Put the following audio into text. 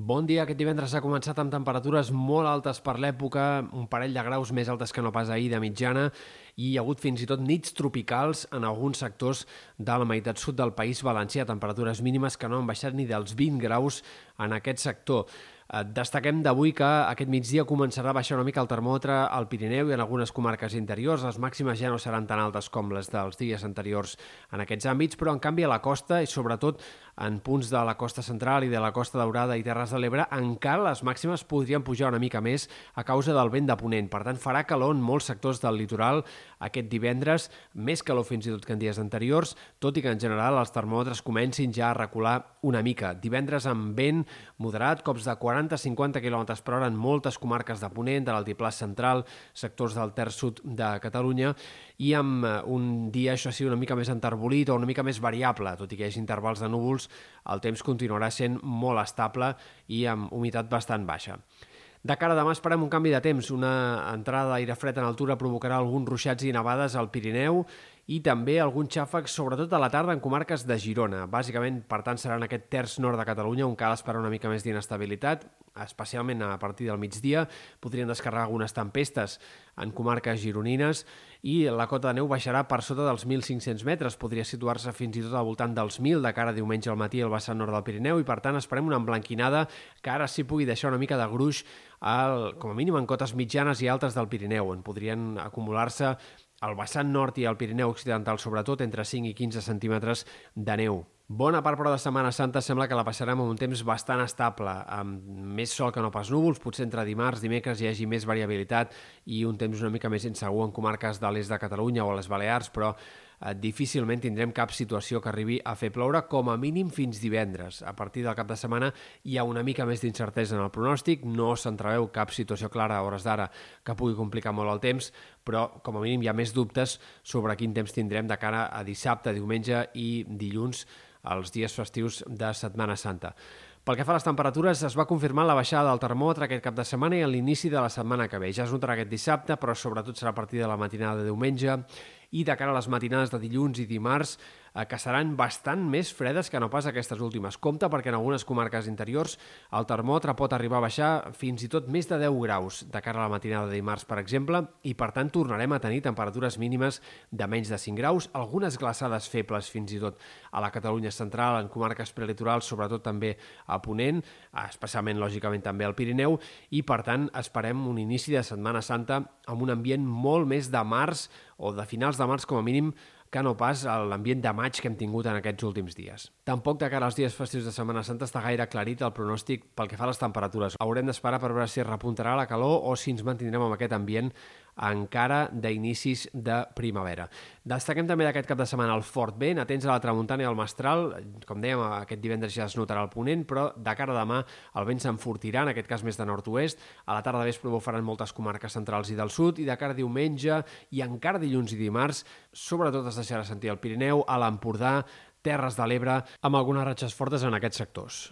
Bon dia. Aquest divendres ha començat amb temperatures molt altes per l'època, un parell de graus més altes que no pas ahir de mitjana, i hi ha hagut fins i tot nits tropicals en alguns sectors de la meitat sud del País Valencià, temperatures mínimes que no han baixat ni dels 20 graus en aquest sector. Eh, destaquem d'avui que aquest migdia començarà a baixar una mica el termòmetre al Pirineu i en algunes comarques interiors. Les màximes ja no seran tan altes com les dels dies anteriors en aquests àmbits, però en canvi a la costa i sobretot en punts de la costa central i de la costa daurada i Terres de l'Ebre encara les màximes podrien pujar una mica més a causa del vent de ponent. Per tant, farà calor en molts sectors del litoral aquest divendres, més calor fins i tot que en dies anteriors, tot i que en general els termòmetres comencin ja a recular una mica. Divendres amb vent moderat, cops de 40 40-50 km per hora en moltes comarques de Ponent, de l'altiplà central, sectors del terç sud de Catalunya, i amb eh, un dia, això sí, una mica més enterbolit o una mica més variable, tot i que hi hagi intervals de núvols, el temps continuarà sent molt estable i amb humitat bastant baixa. De cara a demà esperem un canvi de temps. Una entrada d'aire fred en altura provocarà alguns ruixats i nevades al Pirineu i també algun xàfec, sobretot a la tarda, en comarques de Girona. Bàsicament, per tant, serà en aquest terç nord de Catalunya on cal esperar una mica més d'inestabilitat, especialment a partir del migdia. Podrien descarregar algunes tempestes en comarques gironines i la cota de neu baixarà per sota dels 1.500 metres. Podria situar-se fins i tot al voltant dels 1.000 de cara a diumenge al matí al vessant nord del Pirineu i, per tant, esperem una emblanquinada que ara sí pugui deixar una mica de gruix al, com a mínim en cotes mitjanes i altes del Pirineu, on podrien acumular-se al vessant nord i al Pirineu Occidental, sobretot entre 5 i 15 centímetres de neu. Bona part, però, de Setmana Santa sembla que la passarem amb un temps bastant estable, amb més sol que no pas núvols, potser entre dimarts, dimecres hi hagi més variabilitat i un temps una mica més insegur en comarques de l'est de Catalunya o a les Balears, però eh, difícilment tindrem cap situació que arribi a fer ploure com a mínim fins divendres. A partir del cap de setmana hi ha una mica més d'incertesa en el pronòstic, no s'entreveu cap situació clara a hores d'ara que pugui complicar molt el temps, però com a mínim hi ha més dubtes sobre quin temps tindrem de cara a dissabte, diumenge i dilluns, els dies festius de Setmana Santa. Pel que fa a les temperatures, es va confirmar la baixada del termòmetre aquest cap de setmana i a l'inici de la setmana que ve. Ja es notarà aquest dissabte, però sobretot serà a partir de la matinada de diumenge i de cara a les matinades de dilluns i dimarts que seran bastant més fredes que no pas aquestes últimes. Compte perquè en algunes comarques interiors el termòmetre pot arribar a baixar fins i tot més de 10 graus de cara a la matinada de dimarts, per exemple, i per tant tornarem a tenir temperatures mínimes de menys de 5 graus, algunes glaçades febles fins i tot a la Catalunya central, en comarques prelitorals, sobretot també a Ponent, especialment, lògicament, també al Pirineu, i per tant esperem un inici de Setmana Santa amb un ambient molt més de març o de finals de març com a mínim que no pas l'ambient de maig que hem tingut en aquests últims dies. Tampoc de cara als dies festius de Setmana Santa està gaire aclarit el pronòstic pel que fa a les temperatures. Haurem d'esperar per veure si repuntarà la calor o si ens mantindrem amb aquest ambient encara d'inicis de primavera. Destaquem també d'aquest cap de setmana el fort vent, atents a la tramuntana i al mestral, com dèiem, aquest divendres ja es notarà el ponent, però de cara a demà el vent s'enfortirà, en aquest cas més de nord-oest, a la tarda vespre bufaran moltes comarques centrals i del sud, i de cara a diumenge i encara dilluns i dimarts, sobretot es deixarà sentir el Pirineu, a l'Empordà, Terres de l'Ebre, amb algunes ratxes fortes en aquests sectors.